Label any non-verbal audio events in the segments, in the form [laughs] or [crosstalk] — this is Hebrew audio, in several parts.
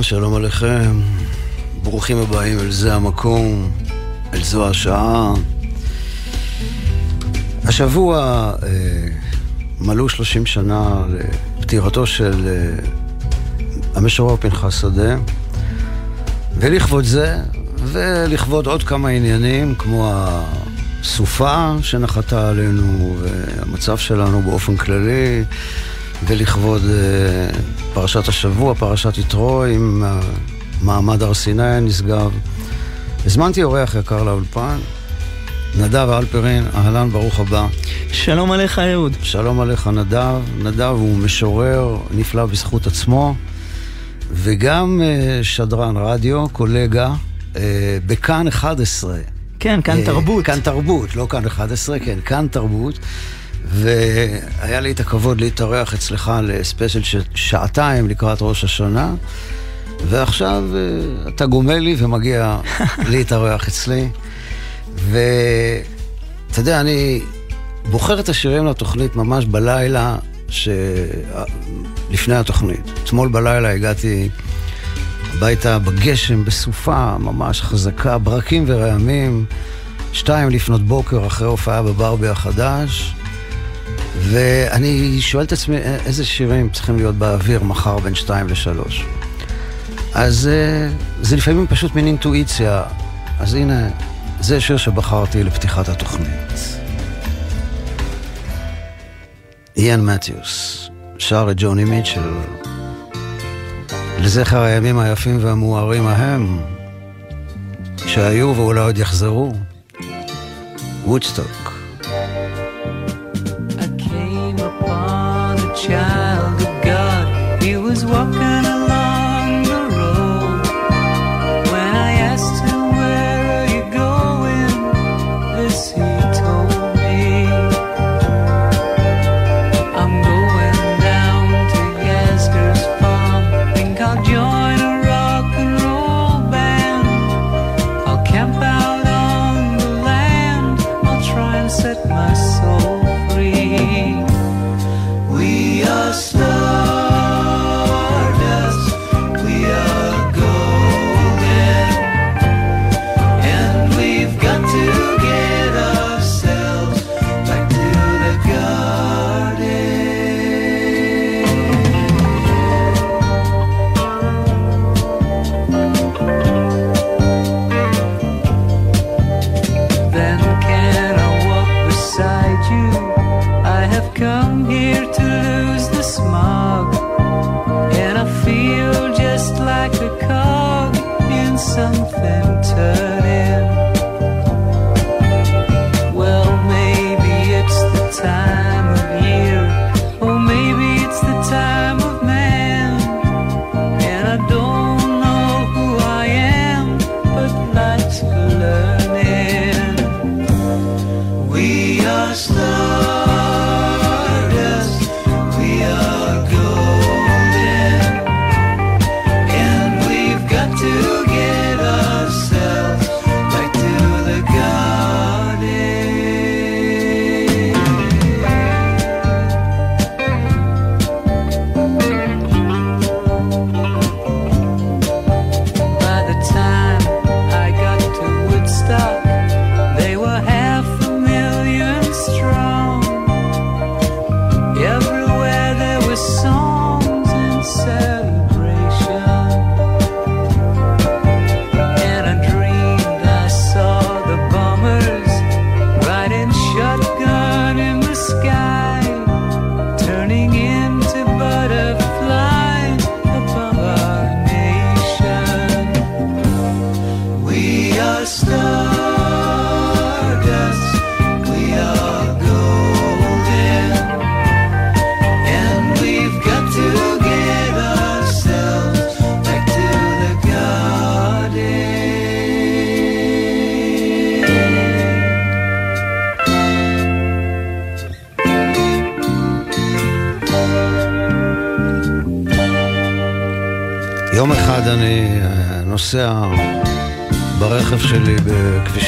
לכם, שלום עליכם. ברוכים הבאים אל זה המקום, אל זו השעה. השבוע אה, מלאו 30 שנה לפטירתו של אה, המשורר פנחס שדה, ולכבוד זה, ולכבוד עוד כמה עניינים, כמו הסופה שנחתה עלינו, והמצב שלנו באופן כללי, ולכבוד אה, פרשת השבוע, פרשת יתרו, עם מעמד הר סיני הנשגב. הזמנתי אורח יקר לאולפן, נדב אלפרין, אהלן, ברוך הבא. שלום עליך, אהוד. שלום עליך, נדב. נדב הוא משורר נפלא בזכות עצמו, וגם uh, שדרן רדיו, קולגה, uh, בכאן 11. כן, כאן uh, תרבות. כאן תרבות, לא כאן 11, כן, כאן תרבות. והיה לי את הכבוד להתארח אצלך לספיישל של שעתיים לקראת ראש השנה, ועכשיו uh, אתה גומל לי ומגיע [laughs] להתארח אצלי. ואתה יודע, אני בוחר את השירים לתוכנית ממש בלילה ש... לפני התוכנית. אתמול בלילה הגעתי הביתה בגשם, בסופה ממש חזקה, ברקים ורעמים, שתיים לפנות בוקר אחרי הופעה בברבי החדש, ואני שואל את עצמי איזה שירים צריכים להיות באוויר מחר בין שתיים לשלוש. אז אה, זה לפעמים פשוט מין אינטואיציה. אז הנה, זה שיר שבחרתי לפתיחת התוכנית. איאן מתיוס שר את ג'וני מיטשל לזכר הימים היפים והמוארים ההם שהיו ואולי עוד יחזרו. וודסטוק.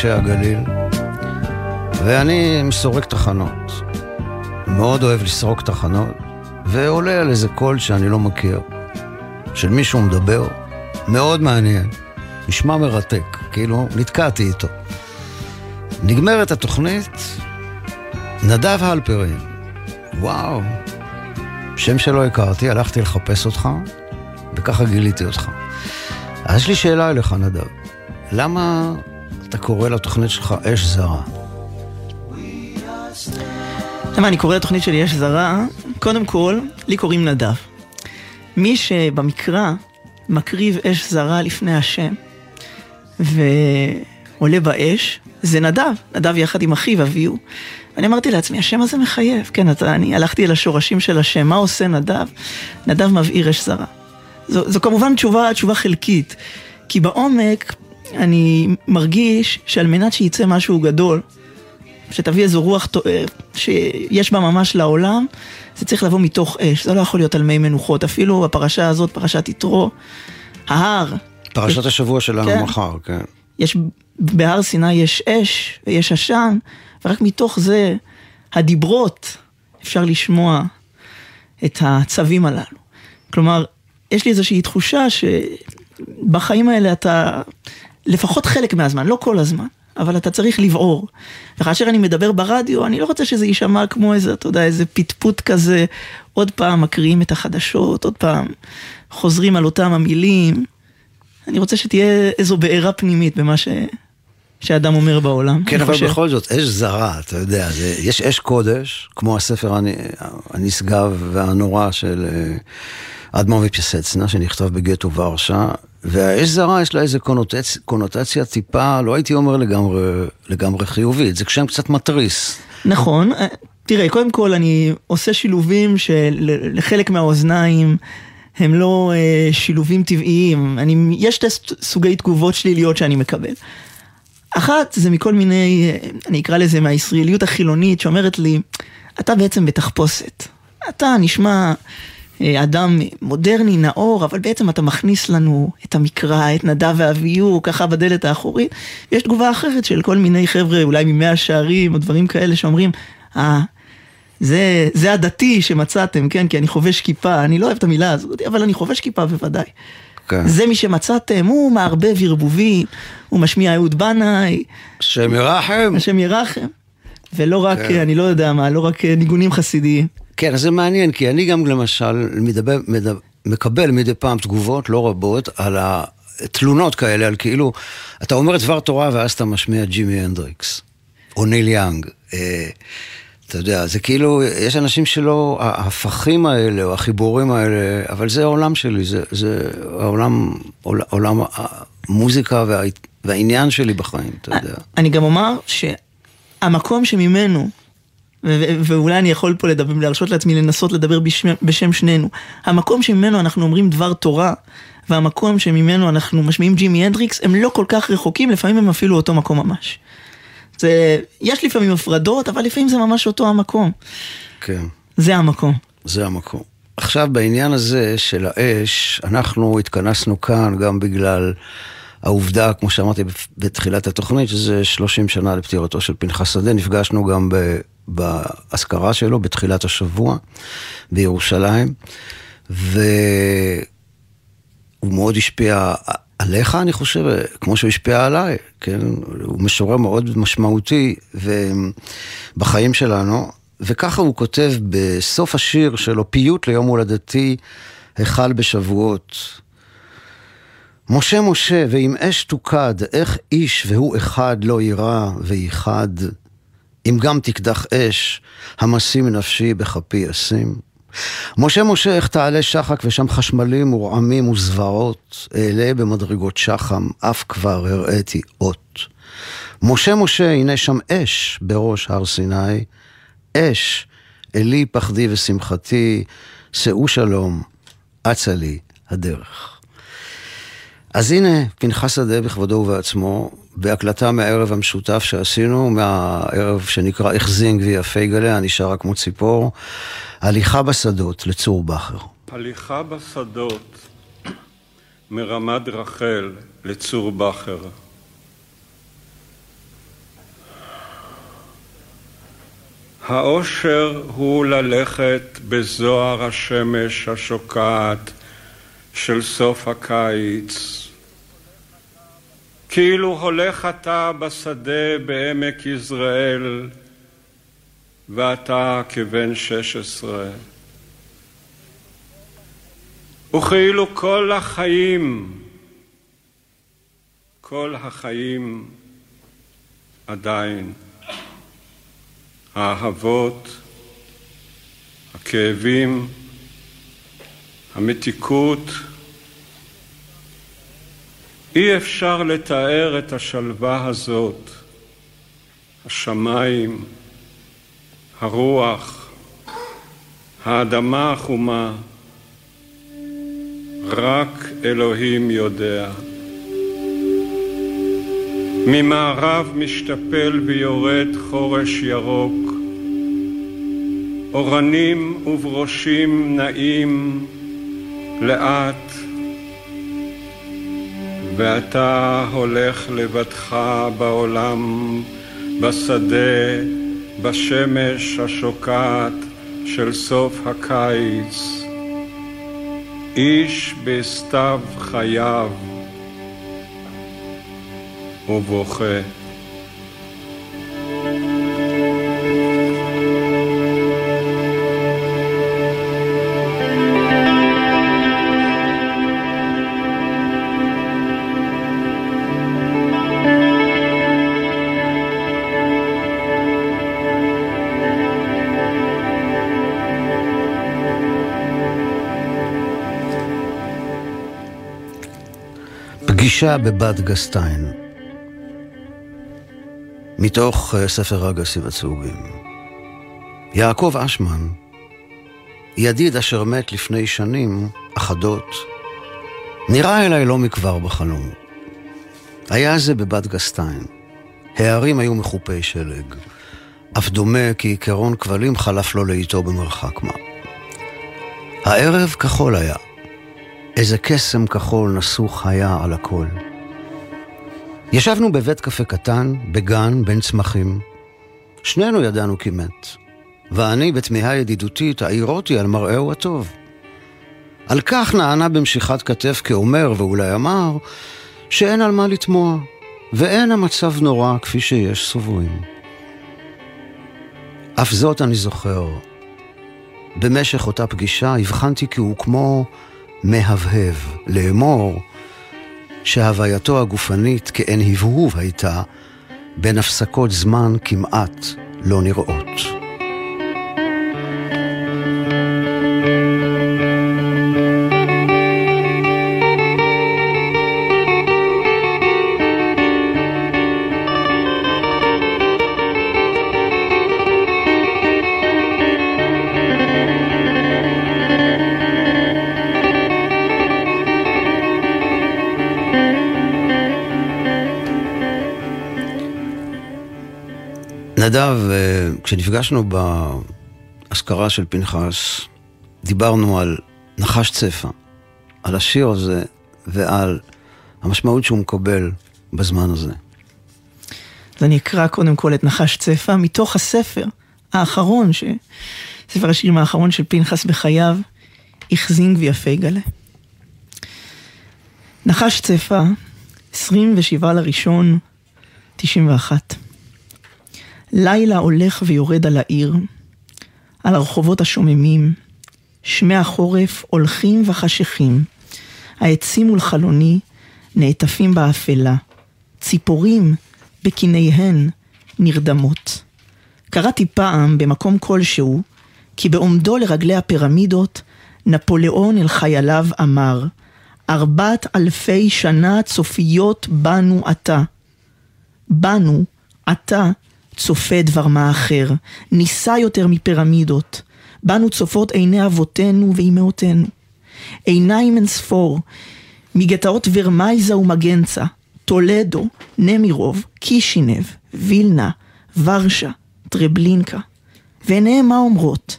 בכבישי הגליל, ואני מסורק תחנות. מאוד אוהב לסרוק תחנות, ועולה על איזה קול שאני לא מכיר, של מישהו מדבר, מאוד מעניין. נשמע מרתק, כאילו נתקעתי איתו. נגמרת התוכנית, נדב הלפרין. וואו, שם שלא הכרתי, הלכתי לחפש אותך, וככה גיליתי אותך. אז יש לי שאלה אליך, נדב. למה אתה קורא לתוכנית שלך אש זרה? למה אני קורא לתוכנית שלי אש זרה? קודם כל, לי קוראים נדב. מי שבמקרא מקריב אש זרה לפני השם ועולה באש, זה נדב, נדב יחד עם אחיו אביהו. ואני אמרתי לעצמי, השם הזה מחייב. כן, אתה, אני הלכתי אל השורשים של השם, מה עושה נדב? נדב מבעיר אש זרה. זו, זו כמובן תשובה, תשובה חלקית, כי בעומק אני מרגיש שעל מנת שיצא משהו גדול, שתביא איזו רוח אה, שיש בה ממש לעולם, זה צריך לבוא מתוך אש, זה לא יכול להיות על מי מנוחות. אפילו בפרשה הזאת, פרשת יתרו, ההר. פרשת יש... השבוע שלנו כן, מחר, כן. יש, בהר סיני יש אש ויש עשן, ורק מתוך זה, הדיברות, אפשר לשמוע את הצווים הללו. כלומר, יש לי איזושהי תחושה שבחיים האלה אתה, לפחות חלק מהזמן, לא כל הזמן, אבל אתה צריך לבעור. וכאשר אני מדבר ברדיו, אני לא רוצה שזה יישמע כמו איזה, אתה יודע, איזה פטפוט כזה, עוד פעם מקריאים את החדשות, עוד פעם חוזרים על אותם המילים. אני רוצה שתהיה איזו בעירה פנימית במה ש... שאדם אומר בעולם. כן, אבל חושב. בכל זאת, אש זרה, אתה יודע, זה, יש אש קודש, כמו הספר הנשגב והנורא של אה, אדמו"ר ופיסצנה, שנכתב בגטו ורשה, והאש זרה יש לה איזה קונוטצ... קונוטציה טיפה, לא הייתי אומר לגמרי, לגמרי חיובית, זה שם קצת מתריס. נכון, אה, תראה, קודם כל אני עושה שילובים שלחלק מהאוזניים הם לא אה, שילובים טבעיים, אני, יש שתי סוגי תגובות שליליות שאני מקבל. אחת זה מכל מיני, אה, אני אקרא לזה מהישראליות החילונית שאומרת לי, אתה בעצם בתחפושת. אתה נשמע אדם מודרני, נאור, אבל בעצם אתה מכניס לנו את המקרא, את נדב ואביהו, ככה בדלת האחורית. יש תגובה אחרת של כל מיני חבר'ה, אולי ממאה השערים, או דברים כאלה שאומרים, אה, זה, זה הדתי שמצאתם, כן? כי אני חובש כיפה, אני לא אוהב את המילה הזאת, אבל אני חובש כיפה בוודאי. כן. זה מי שמצאתם, הוא מערבב ערבובים, הוא משמיע אהוד בנאי. השם ירחם. השם ירחם. ולא רק, כן. אני לא יודע מה, לא רק ניגונים חסידיים. כן, זה מעניין, כי אני גם למשל מדבר, מדבר, מקבל מדי פעם תגובות לא רבות על התלונות כאלה, על כאילו, אתה אומר דבר תורה ואז אתה משמיע ג'ימי הנדריקס, או ניל יאנג. אה, אתה יודע, זה כאילו, יש אנשים שלא, ההפכים האלה, או החיבורים האלה, אבל זה העולם שלי, זה, זה העולם, עולם המוזיקה וה, והעניין שלי בחיים, אתה יודע. אני גם אומר שהמקום שממנו, ואולי אני יכול פה לדבר, להרשות לעצמי לנסות לדבר בשם, בשם שנינו, המקום שממנו אנחנו אומרים דבר תורה, והמקום שממנו אנחנו משמיעים ג'ימי הנדריקס, הם לא כל כך רחוקים, לפעמים הם אפילו אותו מקום ממש. זה, יש לפעמים הפרדות, אבל לפעמים זה ממש אותו המקום. כן. זה המקום. זה המקום. עכשיו בעניין הזה של האש, אנחנו התכנסנו כאן גם בגלל העובדה, כמו שאמרתי בתחילת התוכנית, שזה 30 שנה לפטירתו של פנחס שדה, נפגשנו גם באזכרה שלו בתחילת השבוע בירושלים, והוא מאוד השפיע עליך, אני חושב, כמו שהוא השפיע עליי, כן? הוא משורר מאוד משמעותי בחיים שלנו, וככה הוא כותב בסוף השיר שלו, פיוט ליום הולדתי, היכל בשבועות. משה משה, ואם אש תוקד, איך איש והוא אחד לא יירא וייחד, אם גם תקדח אש, המשים נפשי בכפי אשים. משה משה איך תעלה שחק ושם חשמלים ורעמים וזוועות, אעלה במדרגות שחם, אף כבר הראיתי אות. משה משה הנה שם אש בראש הר סיני, אש, אלי פחדי ושמחתי, שאו שלום, אצה לי הדרך. אז הנה, פנחס שדה בכבודו ובעצמו, בהקלטה מהערב המשותף שעשינו, מהערב שנקרא החזין גביע גליה, נשארה כמו ציפור, הליכה בשדות לצור בכר. הליכה בשדות מרמת רחל לצור בכר. האושר הוא ללכת בזוהר השמש השוקעת של סוף הקיץ כאילו הולך אתה בשדה בעמק יזרעאל, ואתה כבן שש עשרה. וכאילו כל החיים, כל החיים עדיין, האהבות, הכאבים, המתיקות, אי אפשר לתאר את השלווה הזאת, השמיים, הרוח, האדמה החומה, רק אלוהים יודע. ממערב משתפל ויורד חורש ירוק, אורנים וברושים נעים לאט, ואתה הולך לבדך בעולם, בשדה, בשמש השוקעת של סוף הקיץ. איש בסתיו חייו ובוכה. פגישה בבד גסטיין, מתוך אה, ספר אגסים עצובים. יעקב אשמן, ידיד אשר מת לפני שנים אחדות, נראה אליי לא מכבר בחלום. היה זה בבד גסטיין. הערים היו מחופי שלג. אף דומה כי עיקרון כבלים חלף לו לאיתו במרחק מה. הערב כחול היה. איזה קסם כחול נסוך היה על הכל. ישבנו בבית קפה קטן, בגן, בין צמחים. שנינו ידענו כי מת, ואני בתמיהה ידידותית העירותי על מראהו הטוב. על כך נענה במשיכת כתף כאומר, ואולי אמר, שאין על מה לתמוה, ואין המצב נורא כפי שיש סוברים. אף זאת אני זוכר. במשך אותה פגישה הבחנתי כי הוא כמו מהבהב, לאמור שהווייתו הגופנית כאין הבהוב הייתה בין הפסקות זמן כמעט לא נראות. נדב, אה, כשנפגשנו באזכרה של פנחס, דיברנו על נחש צפה, על השיר הזה ועל המשמעות שהוא מקבל בזמן הזה. אז אני אקרא קודם כל את נחש צפה מתוך הספר האחרון, ש... ספר השירים האחרון של פנחס בחייו, החזין ויפה יגלה. נחש צפה, 27 לראשון, 91. לילה הולך ויורד על העיר, על הרחובות השוממים, שמי החורף הולכים וחשכים, העצים מול חלוני נעטפים באפלה, ציפורים בקיניהן נרדמות. קראתי פעם במקום כלשהו, כי בעומדו לרגלי הפירמידות, נפוליאון אל חייליו אמר, ארבעת אלפי שנה צופיות בנו עתה. בנו עתה צופה דבר מה אחר, נישא יותר מפירמידות. בנו צופות עיני אבותינו ואימהותינו. עיניים אין ספור, מגטאות ורמייזה ומגנצה, טולדו, נמירוב, קישינב, וילנה, ורשה, טרבלינקה. ועיניהם מה אומרות?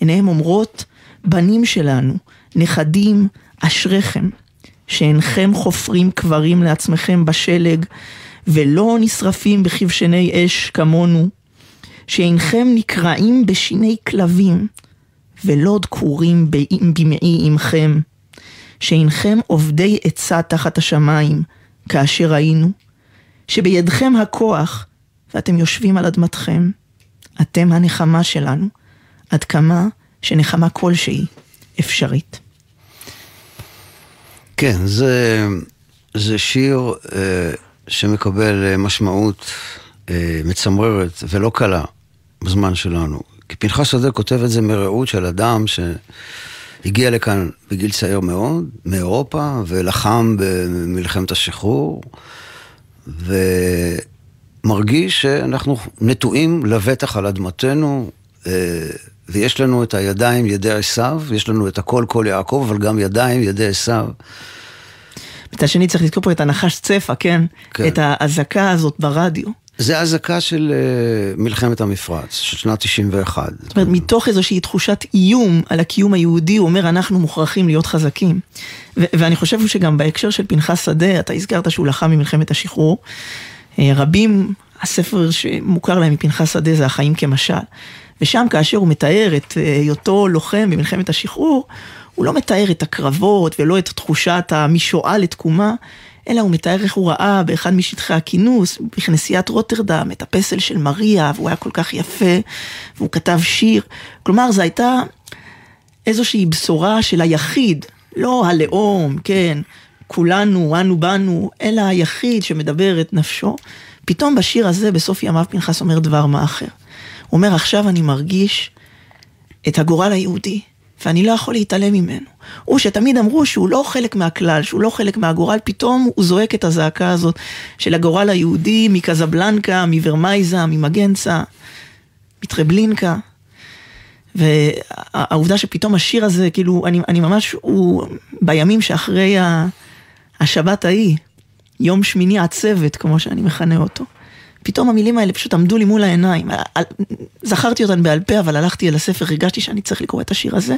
עיניהם אומרות, בנים שלנו, נכדים, אשריכם, שאינכם חופרים קברים לעצמכם בשלג, ולא נשרפים בכבשני אש כמונו, שאינכם נקרעים בשיני כלבים, ולא דקורים במעי עמכם, שאינכם עובדי עצה תחת השמיים, כאשר היינו, שבידכם הכוח ואתם יושבים על אדמתכם. אתם הנחמה שלנו, עד כמה שנחמה כלשהי אפשרית. כן, זה, זה שיר אה, שמקבל אה, משמעות אה, מצמררת ולא קלה בזמן שלנו. כי פנחס שדה כותב את זה מרעות של אדם שהגיע לכאן בגיל צעיר מאוד, מאירופה, ולחם במלחמת השחרור, ומרגיש שאנחנו נטועים לבטח על אדמתנו. אה, ויש לנו את הידיים ידי עשיו, יש לנו את הכל כל יעקב, אבל גם ידיים ידי עשיו. מצד שני צריך לזכור פה את הנחש צפה, כן? כן. את האזעקה הזאת ברדיו. זה אזעקה של uh, מלחמת המפרץ, של שנת 91. זאת אומרת, מתוך איזושהי תחושת איום על הקיום היהודי, הוא אומר, אנחנו מוכרחים להיות חזקים. ו- ואני חושב שגם בהקשר של פנחס שדה, אתה הזכרת שהוא לחם במלחמת השחרור. אה, רבים, הספר שמוכר להם מפנחס שדה זה החיים כמשל. ושם כאשר הוא מתאר את אה, היותו לוחם במלחמת השחרור, הוא לא מתאר את הקרבות ולא את תחושת המשואה לתקומה, אלא הוא מתאר איך הוא ראה באחד משטחי הכינוס, בכנסיית רוטרדם, את הפסל של מריה, והוא היה כל כך יפה, והוא כתב שיר. כלומר, זו הייתה איזושהי בשורה של היחיד, לא הלאום, כן, כולנו, אנו בנו, אלא היחיד שמדבר את נפשו. פתאום בשיר הזה, בסוף ימיו פנחס אומר דבר מה אחר. הוא אומר, עכשיו אני מרגיש את הגורל היהודי, ואני לא יכול להתעלם ממנו. הוא שתמיד אמרו שהוא לא חלק מהכלל, שהוא לא חלק מהגורל, פתאום הוא זועק את הזעקה הזאת של הגורל היהודי מקזבלנקה, מוורמייזה, ממגנצה, מטרבלינקה. והעובדה שפתאום השיר הזה, כאילו, אני, אני ממש, הוא בימים שאחרי השבת ההיא, יום שמיני עצבת, כמו שאני מכנה אותו. פתאום המילים האלה פשוט עמדו לי מול העיניים. זכרתי אותן בעל פה, אבל הלכתי אל הספר, הרגשתי שאני צריך לקרוא את השיר הזה.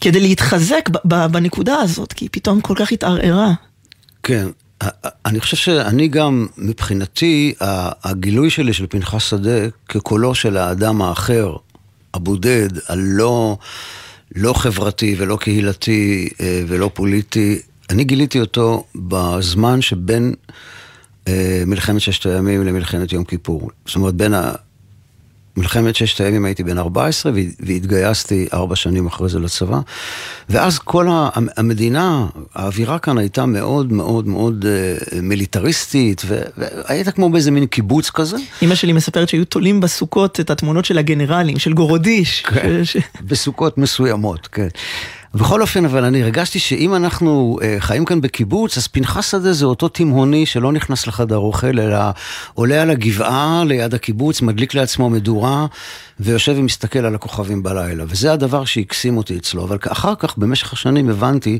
כדי להתחזק בנקודה הזאת, כי היא פתאום כל כך התערערה. כן, אני חושב שאני גם, מבחינתי, הגילוי שלי של פנחס שדה כקולו של האדם האחר, הבודד, הלא לא חברתי ולא קהילתי אה, ולא פוליטי, אני גיליתי אותו בזמן שבין מלחמת ששת הימים למלחמת יום כיפור. זאת אומרת, בין ה... מלחמת ששת הימים הייתי בן 14 והתגייסתי ארבע שנים אחרי זה לצבא. ואז כל המדינה, האווירה כאן הייתה מאוד מאוד מאוד אה, מיליטריסטית, והיית כמו באיזה מין קיבוץ כזה. אמא שלי מספרת שהיו תולים בסוכות את התמונות של הגנרלים, של גורודיש. כן, ש... בסוכות מסוימות, כן. בכל אופן, אבל אני הרגשתי שאם אנחנו אה, חיים כאן בקיבוץ, אז פנחס שדה זה אותו תימהוני שלא נכנס לחדר אוכל, אלא עולה על הגבעה ליד הקיבוץ, מדליק לעצמו מדורה, ויושב ומסתכל על הכוכבים בלילה. וזה הדבר שהקסים אותי אצלו. אבל אחר כך, במשך השנים, הבנתי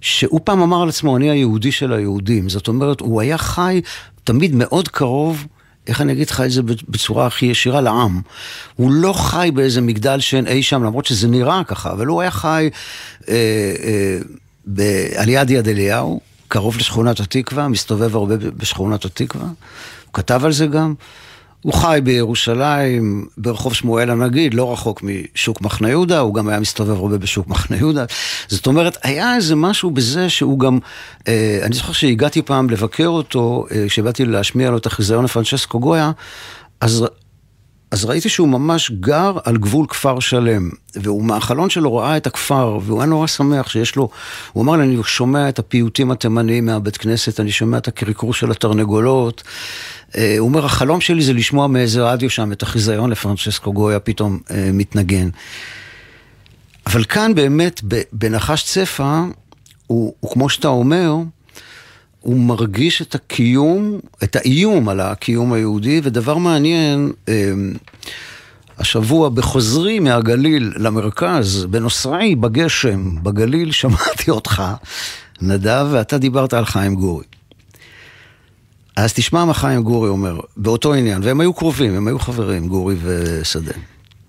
שהוא פעם אמר על עצמו, אני היהודי של היהודים. זאת אומרת, הוא היה חי תמיד מאוד קרוב איך אני אגיד לך את זה בצורה הכי ישירה לעם? הוא לא חי באיזה מגדל שן אי שם, למרות שזה נראה ככה, אבל הוא היה חי אה, אה, ב, על יד יד אליהו, קרוב לשכונת התקווה, מסתובב הרבה בשכונת התקווה, הוא כתב על זה גם. הוא חי בירושלים, ברחוב שמואל הנגיד, לא רחוק משוק מחנה יהודה, הוא גם היה מסתובב הרבה בשוק מחנה יהודה. זאת אומרת, היה איזה משהו בזה שהוא גם, אה, אני זוכר שהגעתי פעם לבקר אותו, אה, כשבאתי להשמיע לו את החיזיון לפרנצ'סקו גויה, אז אז ראיתי שהוא ממש גר על גבול כפר שלם, והוא מהחלון שלו ראה את הכפר, והוא היה נורא שמח שיש לו, הוא אמר לי, אני שומע את הפיוטים התימניים מהבית כנסת, אני שומע את הקריקור של התרנגולות. אה, הוא אומר, החלום שלי זה לשמוע מאיזה רדיו שם את החיזיון לפרנצ'סקו גויה פתאום אה, מתנגן. אבל כאן באמת, בנחש צפה, הוא, הוא כמו שאתה אומר, הוא מרגיש את הקיום, את האיום על הקיום היהודי, ודבר מעניין, אמ, השבוע בחוזרי מהגליל למרכז, בנוסראי, בגשם, בגליל, [laughs] שמעתי אותך, נדב, ואתה דיברת על חיים גורי. אז תשמע מה חיים גורי אומר, באותו עניין, והם היו קרובים, הם היו חברים, גורי ושדה.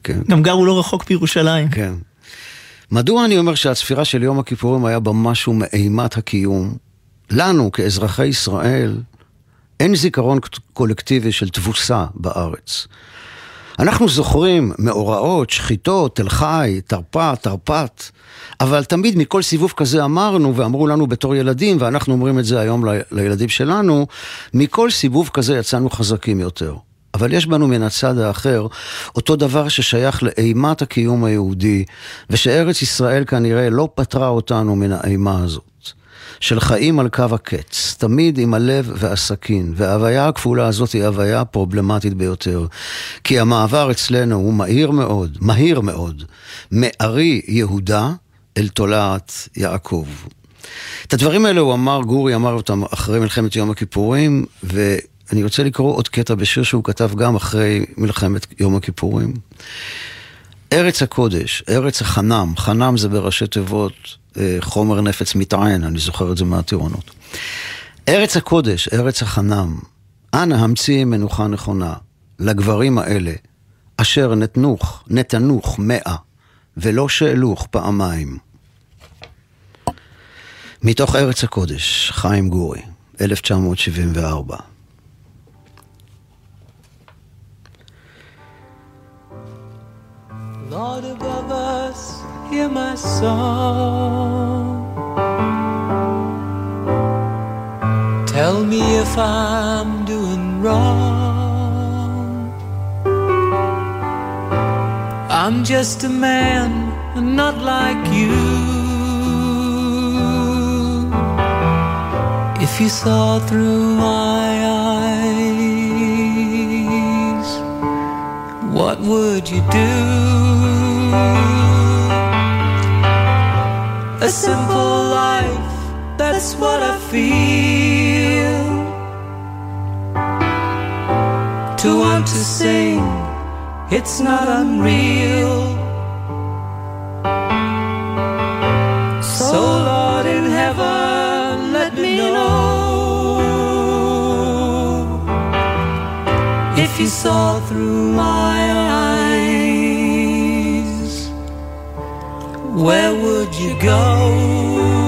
כן. גם גרו לא רחוק בירושלים. כן. מדוע אני אומר שהצפירה של יום הכיפורים היה בה משהו מאימת הקיום? לנו, כאזרחי ישראל, אין זיכרון קולקטיבי של תבוסה בארץ. אנחנו זוכרים מאורעות, שחיטות, תל חי, תרפ"ט, תרפ"ט, אבל תמיד מכל סיבוב כזה אמרנו, ואמרו לנו בתור ילדים, ואנחנו אומרים את זה היום ל, לילדים שלנו, מכל סיבוב כזה יצאנו חזקים יותר. אבל יש בנו מן הצד האחר אותו דבר ששייך לאימת הקיום היהודי, ושארץ ישראל כנראה לא פטרה אותנו מן האימה הזאת. של חיים על קו הקץ, תמיד עם הלב והסכין, וההוויה הכפולה הזאת היא הוויה פרובלמטית ביותר. כי המעבר אצלנו הוא מהיר מאוד, מהיר מאוד, מארי יהודה אל תולעת יעקב. את הדברים האלה הוא אמר, גורי אמר אותם אחרי מלחמת יום הכיפורים, ואני רוצה לקרוא עוד קטע בשיר שהוא כתב גם אחרי מלחמת יום הכיפורים. ארץ הקודש, ארץ החנם, חנם זה בראשי תיבות אה, חומר נפץ מטען, אני זוכר את זה מהטירונות. ארץ הקודש, ארץ החנם, אנא המציא מנוחה נכונה לגברים האלה, אשר נתנוך, נתנוך מאה, ולא שאלוך פעמיים. מתוך ארץ הקודש, חיים גורי, 1974. Lord above us, hear my song. Tell me if I'm doing wrong. I'm just a man, not like you. If you saw through my what would you do? A simple life, that's what I feel. To want to sing, it's not unreal. If you saw through my eyes, where would you go?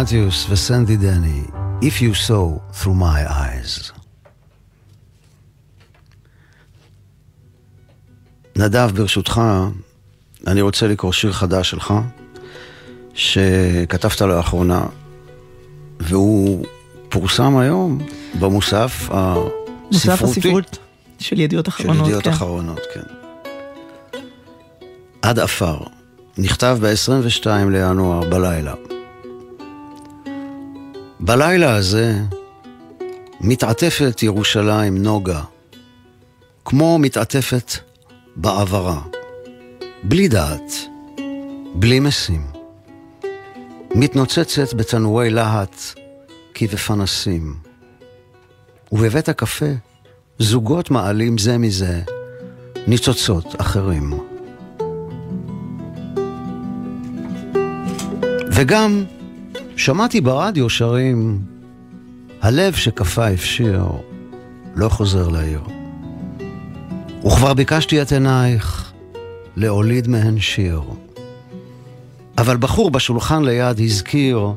מתיוס וסנדי דני, If you saw through my eyes. נדב, ברשותך, אני רוצה לקרוא שיר חדש שלך, שכתבת לאחרונה, והוא פורסם היום במוסף מוסף הספרותי. הספרות של ידיעות של אחרונות. ידיעות כן. אחרונות, כן. עד עפר, נכתב ב-22 לינואר בלילה. בלילה הזה מתעטפת ירושלים נוגה, כמו מתעטפת בעברה, בלי דעת, בלי משים. מתנוצצת בתנועי להט כבפנסים. ובבית הקפה זוגות מעלים זה מזה ניצוצות אחרים. וגם שמעתי ברדיו שרים, הלב שקפא הפשיר, לא חוזר לעיר. וכבר ביקשתי את עינייך להוליד מהן שיר. אבל בחור בשולחן ליד הזכיר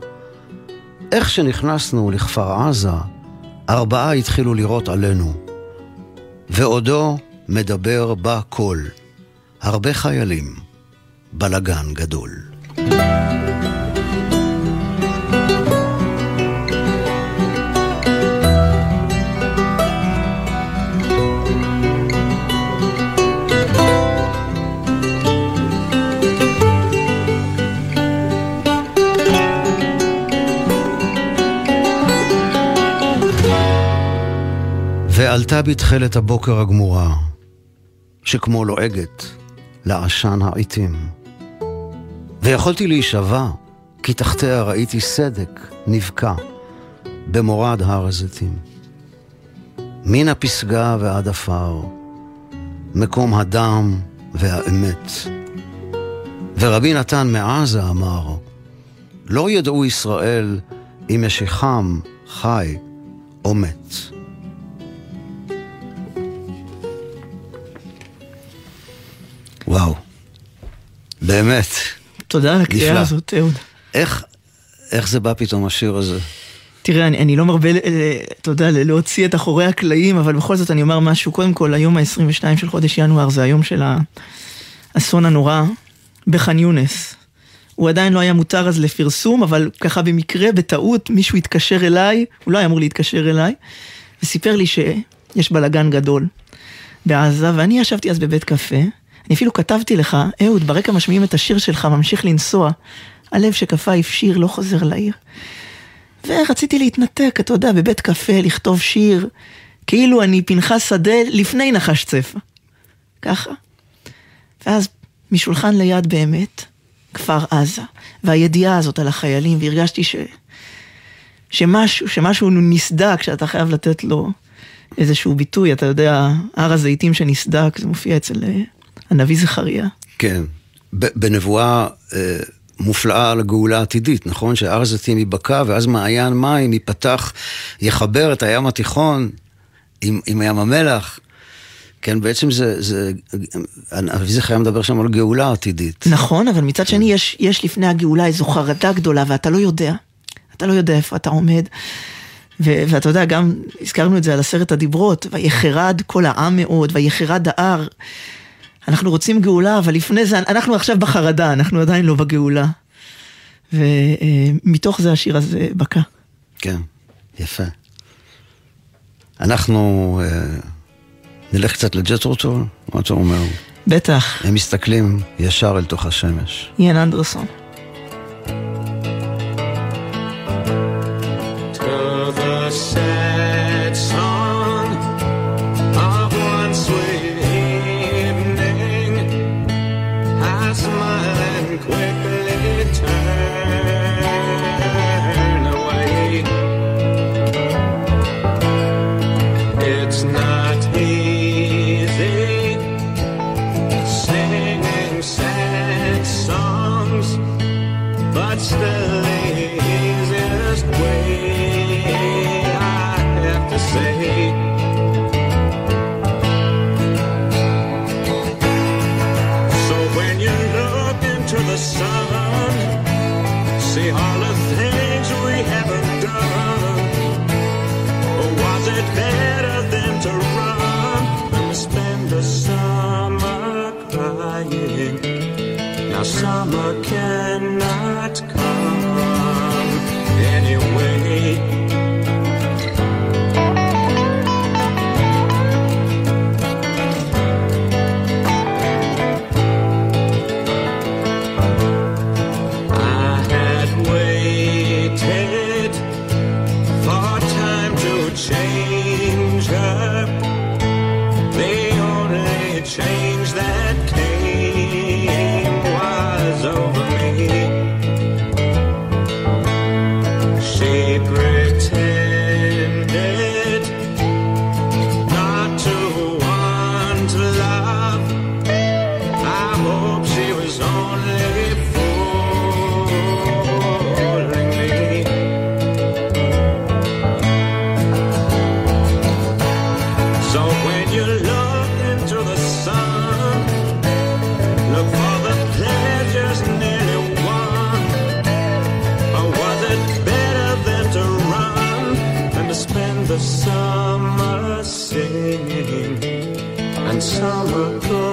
איך שנכנסנו לכפר עזה, ארבעה התחילו לירות עלינו, ועודו מדבר בה קול. הרבה חיילים, בלגן גדול. ועלתה בתכלת הבוקר הגמורה, שכמו לועגת לעשן העיתים. ויכולתי להישבע, כי תחתיה ראיתי סדק נבקע במורד הר הזיתים. מן הפסגה ועד עפר, מקום הדם והאמת. ורבי נתן מעזה אמר, לא ידעו ישראל אם משיחם חי או מת. וואו, באמת. תודה על הקריאה הזאת, אהוד. איך, איך זה בא פתאום השיר הזה? תראה, אני, אני לא מרבה, אתה יודע, להוציא את אחורי הקלעים, אבל בכל זאת אני אומר משהו. קודם כל, היום ה-22 של חודש ינואר זה היום של האסון הנורא בח'אן יונס. הוא עדיין לא היה מותר אז לפרסום, אבל ככה במקרה, בטעות, מישהו התקשר אליי, הוא לא היה אמור להתקשר אליי, וסיפר לי שיש בלאגן גדול בעזה, ואני ישבתי אז בבית קפה, אני אפילו כתבתי לך, אהוד, ברקע משמיעים את השיר שלך, ממשיך לנסוע. הלב שקפא הפשיר, לא חוזר לעיר. ורציתי להתנתק, אתה יודע, בבית קפה, לכתוב שיר, כאילו אני פנחס שדה לפני נחש צפה. ככה. ואז משולחן ליד באמת, כפר עזה, והידיעה הזאת על החיילים, והרגשתי ש... שמשהו, שמשהו נסדק, שאתה חייב לתת לו איזשהו ביטוי, אתה יודע, הר הזיתים שנסדק, זה מופיע אצל אה, הנביא זכריה. כן, בנבואה אה, מופלאה על הגאולה העתידית, נכון? שהר הזיתים ייבקע ואז מעיין מים ייפתח, יחבר את הים התיכון עם, עם ים המלח. כן, בעצם זה, זה, הנביא זכריה מדבר שם על גאולה עתידית. נכון, אבל מצד שני יש, יש לפני הגאולה איזו חרדה גדולה ואתה לא יודע. אתה לא יודע איפה אתה עומד. ו- ואתה יודע, גם הזכרנו את זה על עשרת הדיברות, ויחרד כל העם מאוד, ויחרד ההר. אנחנו רוצים גאולה, אבל לפני זה, אנחנו עכשיו בחרדה, אנחנו עדיין לא בגאולה. ומתוך זה השיר הזה בקע. כן, יפה. אנחנו אה, נלך קצת לג'טרוטור, מה אתה אומר? בטח. הם מסתכלים ישר אל תוך השמש. איין אנדרסון. You look into the sun, look for the pleasures nearly won. Or was it better than to run and to spend the summer singing and summer going?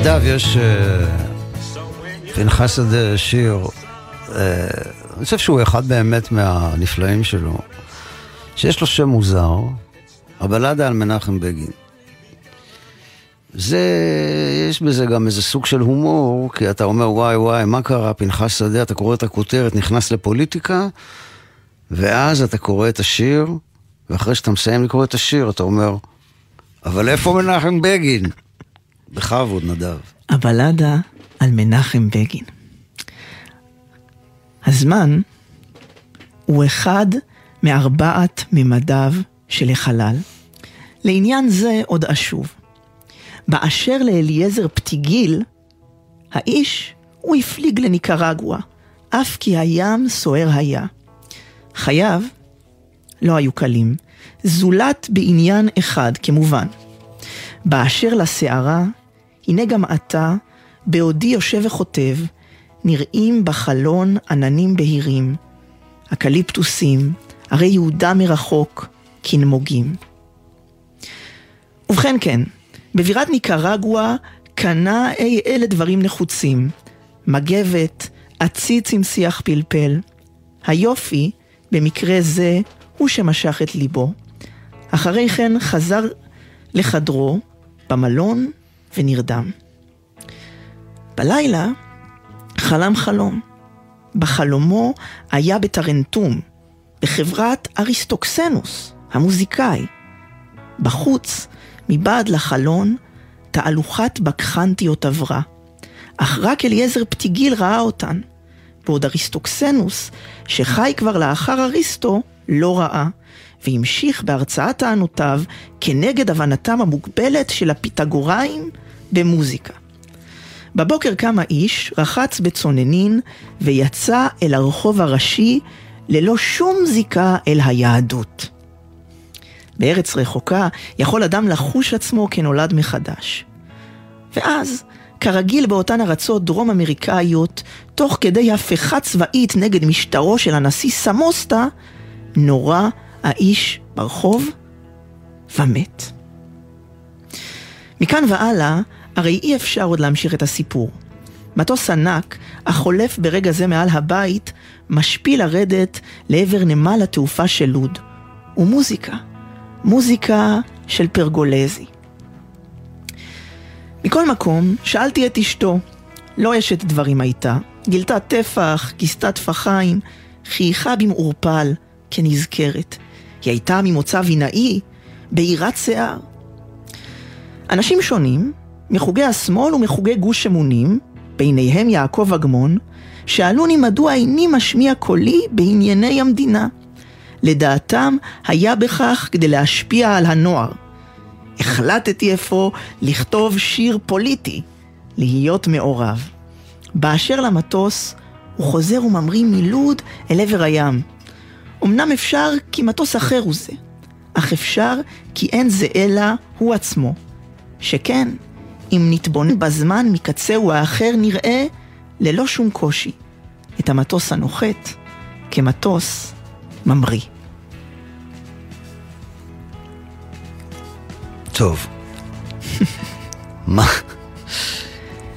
נדב, יש... אה, פנחס שדה שיר, אה, אני חושב שהוא אחד באמת מהנפלאים שלו, שיש לו שם מוזר, הבלדה על מנחם בגין. זה, יש בזה גם איזה סוג של הומור, כי אתה אומר, וואי וואי, מה קרה, פנחס שדה, אתה קורא את הכותרת, נכנס לפוליטיקה, ואז אתה קורא את השיר, ואחרי שאתה מסיים לקרוא את השיר, אתה אומר, אבל איפה מנחם בגין? בכבוד, נדב. הבלדה על מנחם בגין. הזמן הוא אחד מארבעת ממדיו של החלל. לעניין זה עוד אשוב. באשר לאליעזר פתיגיל, האיש הוא הפליג לניקרגואה, אף כי הים סוער היה. חייו לא היו קלים, זולת בעניין אחד כמובן. באשר לסערה, הנה גם אתה, בעודי יושב וכותב, נראים בחלון עננים בהירים, אקליפטוסים, הרי יהודה מרחוק, כנמוגים. ובכן כן, בבירת ניקרגואה קנה אי אלה דברים נחוצים. מגבת, עציץ עם שיח פלפל. היופי, במקרה זה, הוא שמשך את ליבו. אחרי כן חזר לחדרו, במלון, ונרדם. בלילה חלם חלום. בחלומו היה בטרנטום, בחברת אריסטוקסנוס, המוזיקאי. בחוץ, מבעד לחלון, תהלוכת בקחנטיות עברה, אך רק אליעזר פתיגיל ראה אותן, בעוד אריסטוקסנוס, שחי כבר לאחר אריסטו, לא ראה, והמשיך בהרצאת טענותיו כנגד הבנתם המוגבלת של הפיתגוראים במוזיקה. בבוקר קם האיש, רחץ בצוננין, ויצא אל הרחוב הראשי ללא שום זיקה אל היהדות. בארץ רחוקה יכול אדם לחוש עצמו כנולד מחדש. ואז, כרגיל באותן ארצות דרום אמריקאיות, תוך כדי הפיכה צבאית נגד משטרו של הנשיא סמוסטה, נורה האיש ברחוב ומת. מכאן והלאה, הרי אי אפשר עוד להמשיך את הסיפור. מטוס ענק, החולף ברגע זה מעל הבית, משפיל לרדת לעבר נמל התעופה של לוד. ומוזיקה, מוזיקה של פרגולזי. מכל מקום, שאלתי את אשתו, לא אשת דברים הייתה, גילתה טפח, כיסתה טפחיים, חייכה במעורפל, כנזכרת. היא הייתה ממוצא וינאי, בעירת שיער. אנשים שונים, מחוגי השמאל ומחוגי גוש אמונים, ביניהם יעקב אגמון, שאלוני מדוע איני משמיע קולי בענייני המדינה. לדעתם היה בכך כדי להשפיע על הנוער. החלטתי אפוא לכתוב שיר פוליטי, להיות מעורב. באשר למטוס, הוא חוזר וממריא מלוד אל עבר הים. אמנם אפשר כי מטוס אחר הוא זה, אך אפשר כי אין זה אלא הוא עצמו. שכן, אם נתבונן בזמן מקצהו האחר נראה, ללא שום קושי, את המטוס הנוחת כמטוס ממריא. טוב. מה,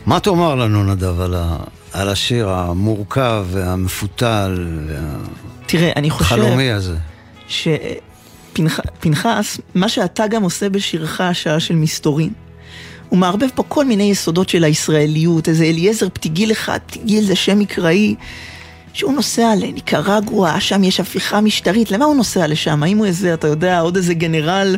מה תאמר לנו, נדב, על, ה, על השיר המורכב והמפותל תראה, אני חושב... החלומי הזה. שפנחס, מה שאתה גם עושה בשירך השעה של מסתורין, הוא מערבב פה כל מיני יסודות של הישראליות, איזה אליעזר פתיגיל אחד, פתיגיל זה שם מקראי, שהוא נוסע לניקרגואה, שם יש הפיכה משטרית, למה הוא נוסע לשם? האם הוא איזה, אתה יודע, עוד איזה גנרל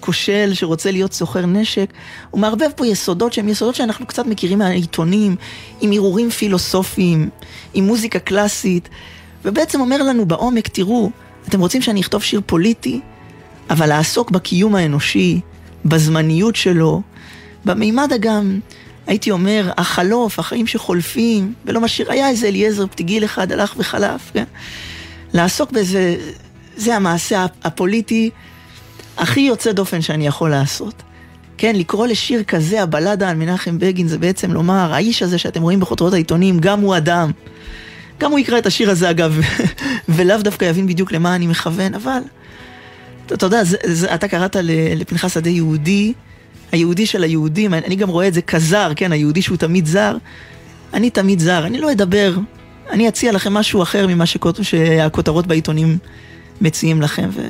כושל שרוצה להיות סוחר נשק? הוא מערבב פה יסודות שהם יסודות שאנחנו קצת מכירים מהעיתונים, עם הרהורים פילוסופיים, עם מוזיקה קלאסית, ובעצם אומר לנו בעומק, תראו, אתם רוצים שאני אכתוב שיר פוליטי, אבל לעסוק בקיום האנושי, בזמניות שלו, במימד הגם, הייתי אומר, החלוף, החיים שחולפים, ולא משאיר, היה איזה אליעזר פתיגיל אחד הלך וחלף, כן? לעסוק בזה, זה המעשה הפוליטי הכי יוצא דופן שאני יכול לעשות. כן, לקרוא לשיר כזה, הבלדה על מנחם בגין, זה בעצם לומר, האיש הזה שאתם רואים בכותרות העיתונים, גם הוא אדם. גם הוא יקרא את השיר הזה אגב, [laughs] ולאו דווקא יבין בדיוק למה אני מכוון, אבל אתה יודע, זה, זה, אתה קראת לפנחס שדה יהודי, היהודי של היהודים, אני גם רואה את זה כזר, כן, היהודי שהוא תמיד זר. אני תמיד זר, אני לא אדבר, אני אציע לכם משהו אחר ממה שכות, שהכותרות בעיתונים מציעים לכם. ו...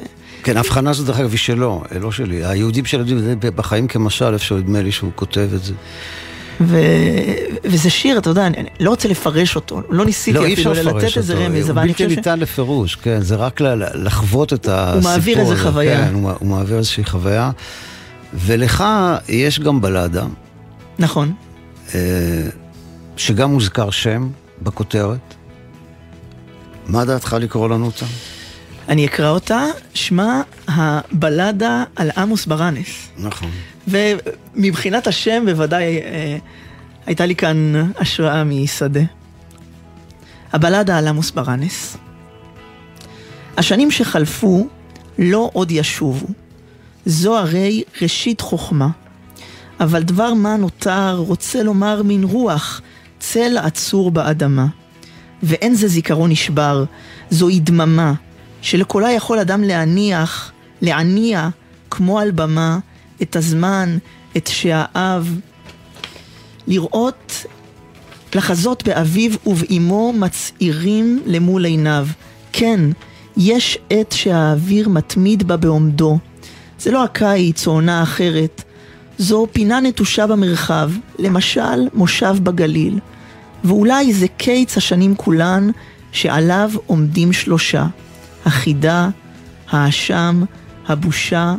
כן, ההבחנה הזו דרך אגב היא שלו, לא שלי. היהודים של היהודים בחיים כמשל, איפה שנדמה לי שהוא כותב את זה. ו... וזה שיר, אתה יודע, אני לא רוצה לפרש אותו, לא ניסיתי לא, אפילו לתת איזה רמז, אבל אני חושב ש... הוא בלתי ניתן לפירוש, כן, זה רק לחוות את הסיפור. הוא מעביר איזה חוויה. כן, הוא, הוא מעביר איזושהי חוויה. ולך יש גם בלדה. נכון. אה, שגם מוזכר שם בכותרת. מה דעתך לקרוא לנו אותה? אני אקרא אותה, שמה הבלדה על עמוס ברנס. נכון. ומבחינת השם בוודאי אה, הייתה לי כאן השראה משדה. הבלדה על עמוס ברנס. השנים שחלפו לא עוד ישובו. זו הרי ראשית חוכמה. אבל דבר מה נותר רוצה לומר מן רוח, צל עצור באדמה. ואין זה זיכרון נשבר, זוהי דממה, שלקולה יכול אדם להניח, להניע, כמו על במה, את הזמן, את שהאב, לראות, לחזות באביו ובאמו מצעירים למול עיניו. כן, יש עת שהאוויר מתמיד בה בעומדו. זה לא הקיץ או עונה אחרת, זו פינה נטושה במרחב, למשל מושב בגליל. ואולי זה קיץ השנים כולן, שעליו עומדים שלושה. החידה, האשם, הבושה,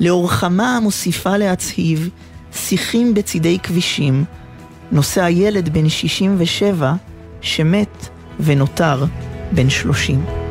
לאורך מה המוסיפה להצהיב, שיחים בצידי כבישים, נוסע ילד בן 67 שמת ונותר בן 30.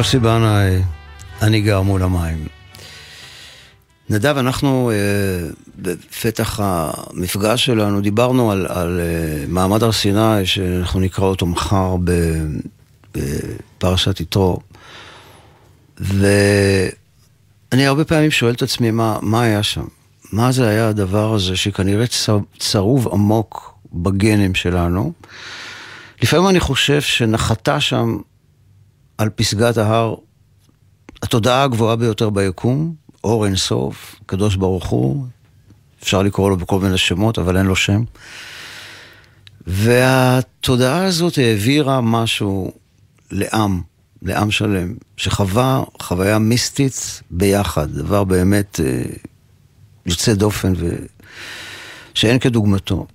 יוסי בנאי, אני גר מול המים. נדב, אנחנו אה, בפתח המפגש שלנו דיברנו על, על אה, מעמד הר סיני, שאנחנו נקרא אותו מחר בפרשת יתרו. ואני הרבה פעמים שואל את עצמי, מה, מה היה שם? מה זה היה הדבר הזה שכנראה צרוב עמוק בגנים שלנו? לפעמים אני חושב שנחתה שם על פסגת ההר התודעה הגבוהה ביותר ביקום, אור אין סוף, קדוש ברוך הוא, אפשר לקרוא לו בכל מיני שמות, אבל אין לו שם. והתודעה הזאת העבירה משהו לעם, לעם שלם, שחווה חוויה מיסטית ביחד, דבר באמת אה, יוצא דופן ושאין כדוגמתו.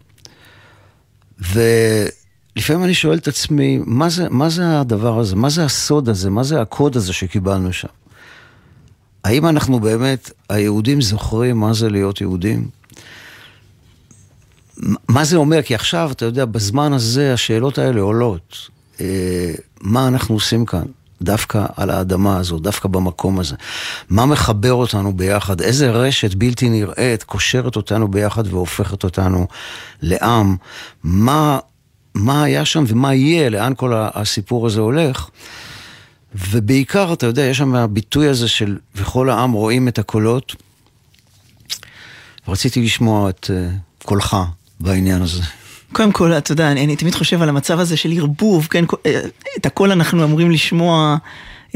ולפעמים אני שואל את עצמי, מה זה, מה זה הדבר הזה? מה זה הסוד הזה? מה זה הקוד הזה שקיבלנו שם? האם אנחנו באמת, היהודים זוכרים מה זה להיות יהודים? מה זה אומר? כי עכשיו, אתה יודע, בזמן הזה השאלות האלה עולות. אה, מה אנחנו עושים כאן? דווקא על האדמה הזו, דווקא במקום הזה. מה מחבר אותנו ביחד? איזה רשת בלתי נראית קושרת אותנו ביחד והופכת אותנו לעם? מה, מה היה שם ומה יהיה? לאן כל הסיפור הזה הולך? ובעיקר, אתה יודע, יש שם הביטוי הזה של וכל העם רואים את הקולות. רציתי לשמוע את uh, קולך בעניין הזה. קודם כל, אתה יודע, אני, אני תמיד חושב על המצב הזה של ערבוב, כן? אה, את הקול אנחנו אמורים לשמוע,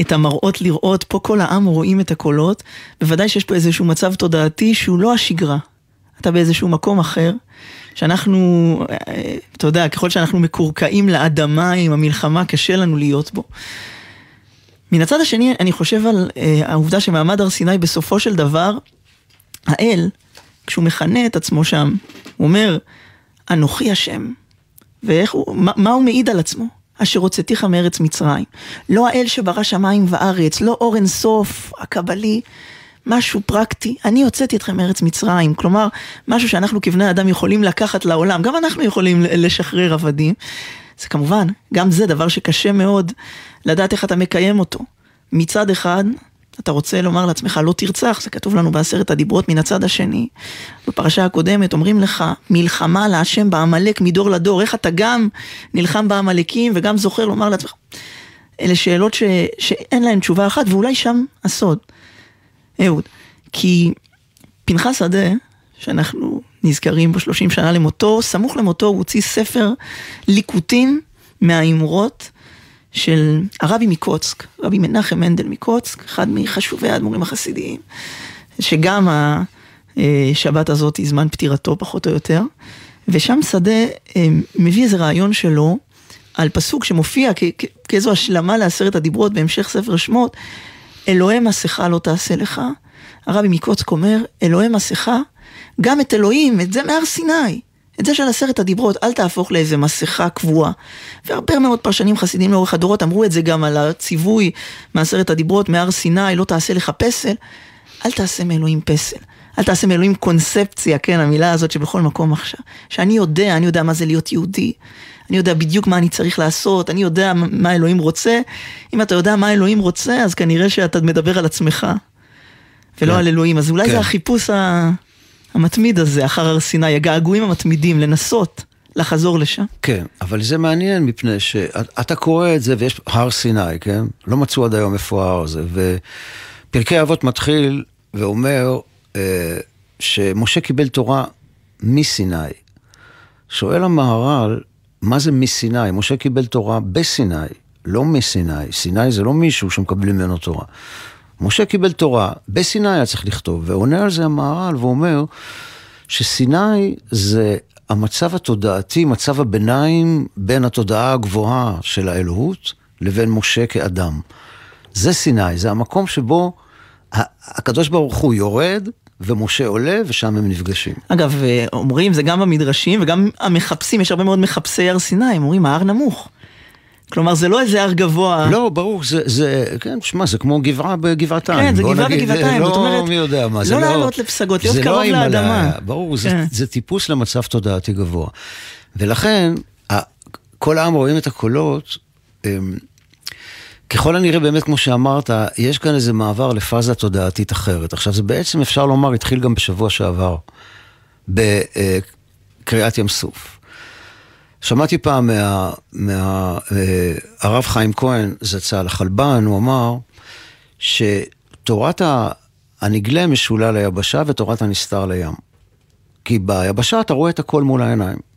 את המראות לראות, פה כל העם רואים את הקולות. בוודאי שיש פה איזשהו מצב תודעתי שהוא לא השגרה. אתה באיזשהו מקום אחר, שאנחנו, אה, אתה יודע, ככל שאנחנו מקורקעים לאדמה עם המלחמה, קשה לנו להיות בו. מן הצד השני, אני חושב על אה, העובדה שמעמד הר סיני בסופו של דבר, האל, כשהוא מכנה את עצמו שם, הוא אומר, אנוכי השם. ואיך הוא, מה, מה הוא מעיד על עצמו? אשר הוצאתיך מארץ מצרים. לא האל שברא שמיים וארץ, לא אור אינסוף, הקבלי, משהו פרקטי. אני הוצאתי אתכם מארץ מצרים. כלומר, משהו שאנחנו כבני אדם יכולים לקחת לעולם. גם אנחנו יכולים לשחרר עבדים. זה כמובן, גם זה דבר שקשה מאוד לדעת איך אתה מקיים אותו. מצד אחד, אתה רוצה לומר לעצמך לא תרצח, זה כתוב לנו בעשרת הדיברות מן הצד השני. בפרשה הקודמת אומרים לך, מלחמה להשם בעמלק מדור לדור, איך אתה גם נלחם בעמלקים וגם זוכר לומר לעצמך. אלה שאלות ש, שאין להן תשובה אחת, ואולי שם הסוד. אהוד, כי פנחס שדה, שאנחנו נזכרים בו 30 שנה למותו, סמוך למותו הוא הוציא ספר ליקוטים מהאמרות של הרבי מקוצק, רבי מנחם מנדל מקוצק, אחד מחשובי האדמו"רים החסידיים, שגם השבת הזאת היא זמן פטירתו פחות או יותר, ושם שדה אה, מביא איזה רעיון שלו על פסוק שמופיע כאיזו השלמה לעשרת הדיברות בהמשך ספר שמות, אלוהי מסכה לא תעשה לך. הרבי מקוצק אומר, אלוהי מסכה, גם את אלוהים, את זה מהר סיני. את זה של עשרת הדיברות, אל תהפוך לאיזה מסכה קבועה. והרבה מאוד פרשנים חסידים לאורך הדורות אמרו את זה גם על הציווי מעשרת הדיברות, מהר סיני, לא תעשה לך פסל. אל תעשה מאלוהים פסל. אל תעשה מאלוהים קונספציה, כן, המילה הזאת שבכל מקום עכשיו. שאני יודע, אני יודע מה זה להיות יהודי. אני יודע בדיוק מה אני צריך לעשות, אני יודע מה אלוהים רוצה. אם אתה יודע מה אלוהים רוצה, אז כנראה שאתה מדבר על עצמך, ולא כן. על אלוהים. אז אולי כן. זה החיפוש ה... המתמיד הזה אחר הר סיני, הגעגועים המתמידים, לנסות לחזור לשם. כן, אבל זה מעניין מפני שאתה קורא את זה ויש הר סיני, כן? לא מצאו עד היום איפה ההר הזה, ופרקי אבות מתחיל ואומר אה, שמשה קיבל תורה מסיני. שואל המהר"ל, מה זה מסיני? משה קיבל תורה בסיני, לא מסיני. סיני זה לא מישהו שמקבלים ממנו תורה. משה קיבל תורה, בסיני היה צריך לכתוב, ועונה על זה המהר"ל ואומר שסיני זה המצב התודעתי, מצב הביניים בין התודעה הגבוהה של האלוהות לבין משה כאדם. זה סיני, זה המקום שבו הקדוש ברוך הוא יורד ומשה עולה ושם הם נפגשים. אגב, אומרים, זה גם במדרשים וגם המחפשים, יש הרבה מאוד מחפשי הר סיני, הם אומרים ההר נמוך. כלומר, זה לא איזה הר גבוה. לא, ברור, זה, זה כן, שמע, זה כמו גבעה בגבעתיים. כן, זה גבעה בגבעתיים, זאת אומרת, לא מי יודע מה, לא לעלות לא, לפסגות, להיות קרוב לא לאדמה. ברור, כן. זה, זה טיפוס למצב תודעתי גבוה. ולכן, כל העם רואים את הקולות, ככל הנראה, באמת, כמו שאמרת, יש כאן איזה מעבר לפאזה תודעתית אחרת. עכשיו, זה בעצם, אפשר לומר, התחיל גם בשבוע שעבר, בקריאת ים סוף. שמעתי פעם מהרב מה, מה, חיים כהן, זצ"ל החלבן, הוא אמר שתורת הנגלה משולה ליבשה ותורת הנסתר לים. כי ביבשה אתה רואה את הכל מול העיניים.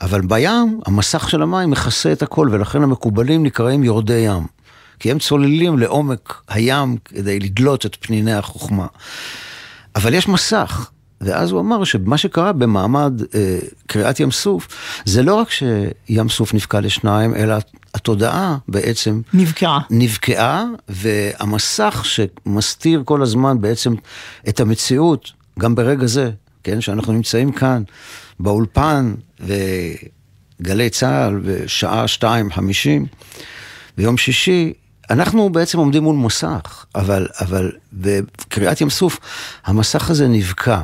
אבל בים, המסך של המים מכסה את הכל, ולכן המקובלים נקראים יורדי ים. כי הם צוללים לעומק הים כדי לדלות את פניני החוכמה. אבל יש מסך, ואז הוא אמר שמה שקרה במעמד אה, קריאת ים סוף, זה לא רק שים סוף נבקע לשניים, אלא התודעה בעצם... נבקעה. נבקעה, והמסך שמסתיר כל הזמן בעצם את המציאות, גם ברגע זה, כן, שאנחנו נמצאים כאן באולפן וגלי צה"ל בשעה שתיים חמישים, ביום שישי, אנחנו בעצם עומדים מול מסך, אבל, אבל בקריאת ים סוף המסך הזה נבקע.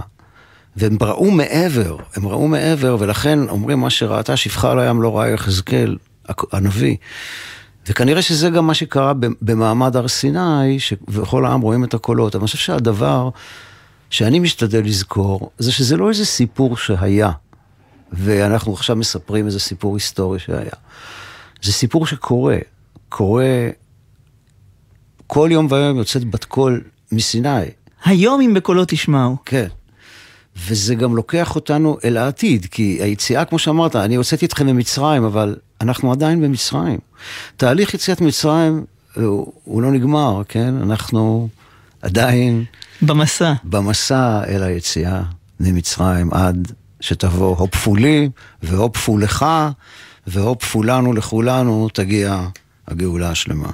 והם ראו מעבר, הם ראו מעבר, ולכן אומרים מה שראתה שפחה על הים לא ראה יחזקאל, הנביא. וכנראה שזה גם מה שקרה במעמד הר סיני, וכל העם רואים את הקולות. אבל אני חושב שהדבר שאני משתדל לזכור, זה שזה לא איזה סיפור שהיה, ואנחנו עכשיו מספרים איזה סיפור היסטורי שהיה. זה סיפור שקורה, קורה כל יום ויום יוצאת בת קול מסיני. היום אם בקולות תשמעו. כן. וזה גם לוקח אותנו אל העתיד, כי היציאה, כמו שאמרת, אני הוצאתי אתכם ממצרים, אבל אנחנו עדיין במצרים. תהליך יציאת מצרים הוא, הוא לא נגמר, כן? אנחנו עדיין... במסע. במסע אל היציאה ממצרים, עד שתבוא הופפולי והופפו לך, והופפו לנו לכולנו, תגיע הגאולה השלמה.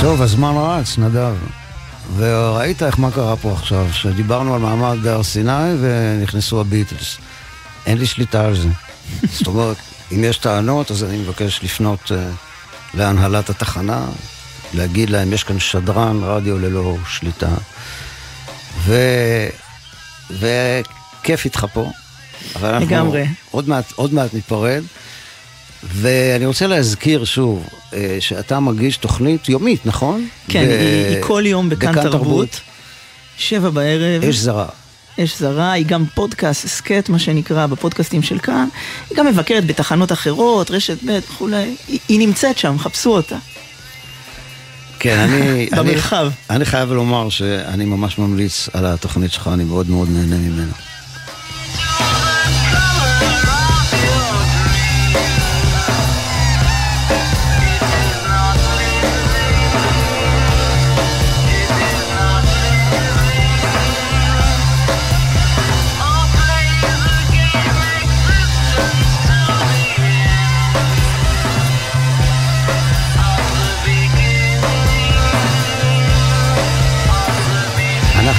טוב, הזמן רץ, נדב. וראית איך מה קרה פה עכשיו, שדיברנו על מעמד הר סיני ונכנסו הביטלס. אין לי שליטה על זה. [laughs] זאת אומרת, אם יש טענות, אז אני מבקש לפנות uh, להנהלת התחנה, להגיד להם, יש כאן שדרן רדיו ללא שליטה. ו... וכיף איתך פה. אבל אנחנו לגמרי. עוד מעט, עוד מעט ניפרד. ואני רוצה להזכיר שוב, אה, שאתה מגיש תוכנית יומית, נכון? כן, ב... היא, היא כל יום בכאן תרבות, תרבות, שבע בערב. אש זרה. אש זרה, היא גם פודקאסט, הסכת מה שנקרא, בפודקאסטים של כאן. היא גם מבקרת בתחנות אחרות, רשת ב' וכולי. היא, היא נמצאת שם, חפשו אותה. כן, אני... [laughs] במרחב. אני, אני חייב לומר שאני ממש ממליץ על התוכנית שלך, אני מאוד מאוד נהנה ממנה.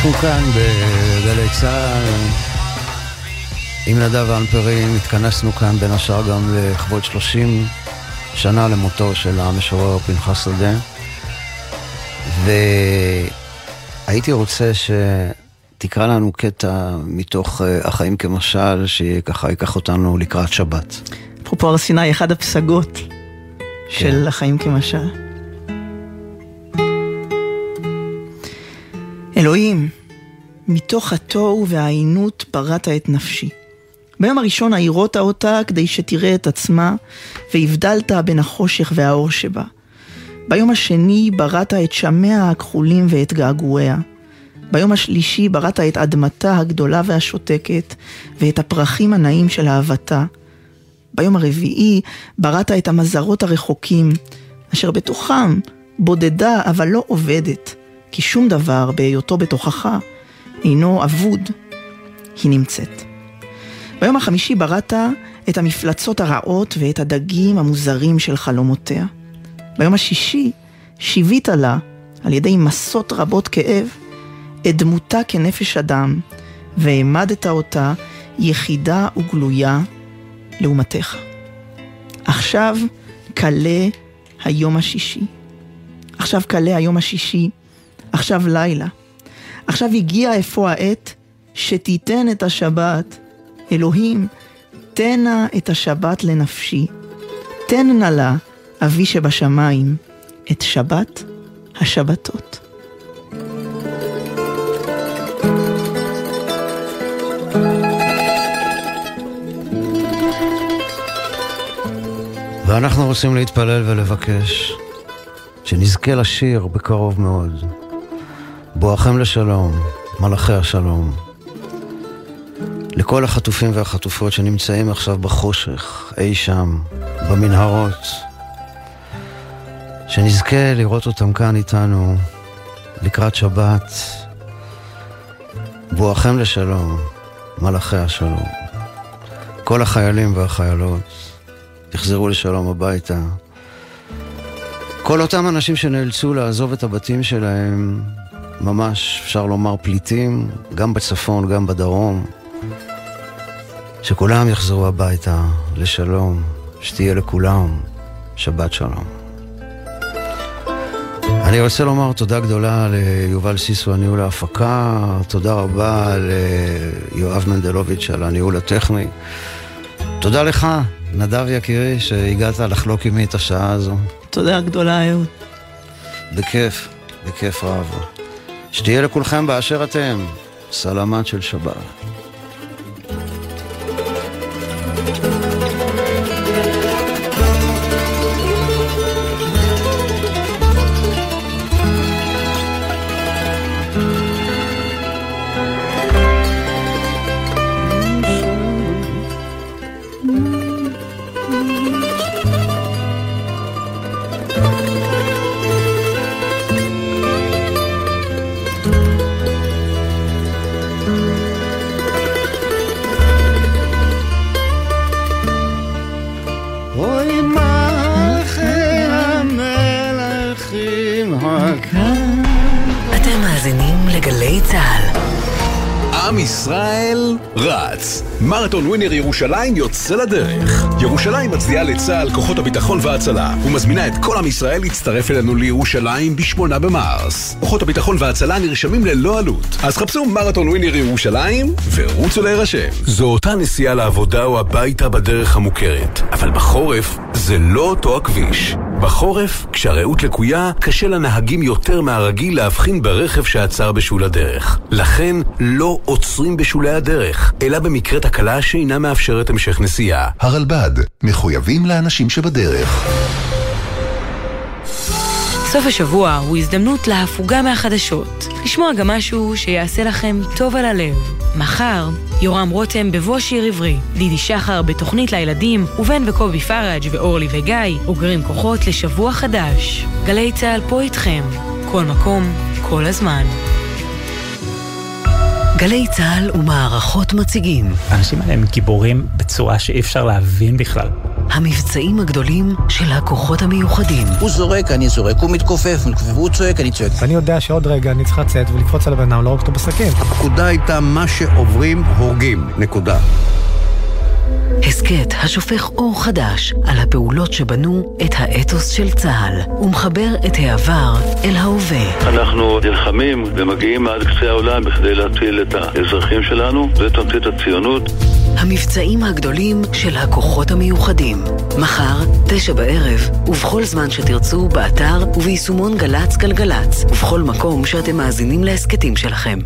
אנחנו כאן בגלי צה"ל עם נדב אלפרין, התכנסנו כאן בין השאר גם לכבוד 30 שנה למותו של המשורר פנחס שדה והייתי רוצה שתקרא לנו קטע מתוך אה, החיים כמשל, שככה ייקח אותנו לקראת שבת. אפרופו הר סיני, אחד הפסגות כן. של החיים כמשל. אלוהים, מתוך התוהו והעיינות בראת את נפשי. ביום הראשון העירות אותה כדי שתראה את עצמה, והבדלת בין החושך והאור שבה. ביום השני בראת את שמיה הכחולים ואת געגועיה. ביום השלישי בראת את אדמתה הגדולה והשותקת, ואת הפרחים הנעים של אהבתה. ביום הרביעי בראת את המזרות הרחוקים, אשר בתוכם בודדה אבל לא עובדת, כי שום דבר בהיותו בתוכך אינו אבוד, היא נמצאת. ביום החמישי בראת את המפלצות הרעות ואת הדגים המוזרים של חלומותיה. ביום השישי שיווית לה, על ידי מסות רבות כאב, את דמותה כנפש אדם, והעמדת אותה יחידה וגלויה לעומתך. עכשיו כלה היום השישי. עכשיו כלה היום השישי, עכשיו לילה. עכשיו הגיע אפוא העת שתיתן את השבת. אלוהים, תנה את השבת לנפשי. תן נא לה, אבי שבשמיים, את שבת השבתות. ואנחנו רוצים להתפלל ולבקש שנזכה לשיר בקרוב מאוד. בואכם לשלום, מלאכי השלום. לכל החטופים והחטופות שנמצאים עכשיו בחושך, אי שם, במנהרות, שנזכה לראות אותם כאן איתנו לקראת שבת. בואכם לשלום, מלאכי השלום. כל החיילים והחיילות יחזרו לשלום הביתה. כל אותם אנשים שנאלצו לעזוב את הבתים שלהם, ממש אפשר לומר פליטים, גם בצפון, גם בדרום, שכולם יחזרו הביתה לשלום, שתהיה לכולם שבת שלום. אני רוצה לומר תודה גדולה ליובל סיסו על ניהול ההפקה, תודה רבה ליואב מנדלוביץ' על הניהול הטכני. תודה לך, נדב יקירי, שהגעת לחלוק עימי את השעה הזו. תודה גדולה, אהוד. בכיף, בכיף רב. שתהיה לכולכם באשר אתם, סלמת של שבת. מרתון ווינר ירושלים יוצא לדרך. ירושלים מצדיעה לצה"ל, כוחות הביטחון וההצלה, ומזמינה את כל עם ישראל להצטרף אלינו לירושלים ב-8 במרס. כוחות הביטחון וההצלה נרשמים ללא עלות. אז חפשו מרתון ווינר ירושלים ורוצו להירשם. זו אותה נסיעה לעבודה או הביתה בדרך המוכרת, אבל בחורף זה לא אותו הכביש. בחורף, כשהרעות לקויה, קשה לנהגים יותר מהרגיל להבחין ברכב שעצר בשול הדרך. לכן, לא עוצרים בשולי הדרך, אלא במקרה תקלה שאינה מאפשרת המשך נסיעה. הרלב"ד, מחויבים לאנשים שבדרך. סוף השבוע הוא הזדמנות להפוגה מהחדשות. לשמוע גם משהו שיעשה לכם טוב על הלב. מחר, יורם רותם בבוא שיר עברי, דידי שחר בתוכנית לילדים, ובן וקובי פראג' ואורלי וגיא אוגרים כוחות לשבוע חדש. גלי צה"ל פה איתכם, כל מקום, כל הזמן. גלי צה"ל ומערכות מציגים. האנשים האלה הם גיבורים בצורה שאי אפשר להבין בכלל. המבצעים הגדולים של הכוחות המיוחדים. הוא זורק, אני זורק, הוא מתכופף, והוא צועק, אני צועק. ואני יודע שעוד רגע אני צריך לצאת ולקפוץ על הבן אדם, לא רק אותו בסכין. הפקודה הייתה מה שעוברים, הורגים. נקודה. הסכת השופך אור חדש על הפעולות שבנו את האתוס של צה"ל ומחבר את העבר אל ההווה. אנחנו נלחמים ומגיעים עד קצה העולם בכדי להציל את האזרחים שלנו, זה תמצית הציונות. המבצעים הגדולים של הכוחות המיוחדים. מחר, תשע בערב, ובכל זמן שתרצו, באתר וביישומון גל"צ גלגלצ, ובכל מקום שאתם מאזינים להסכתים שלכם.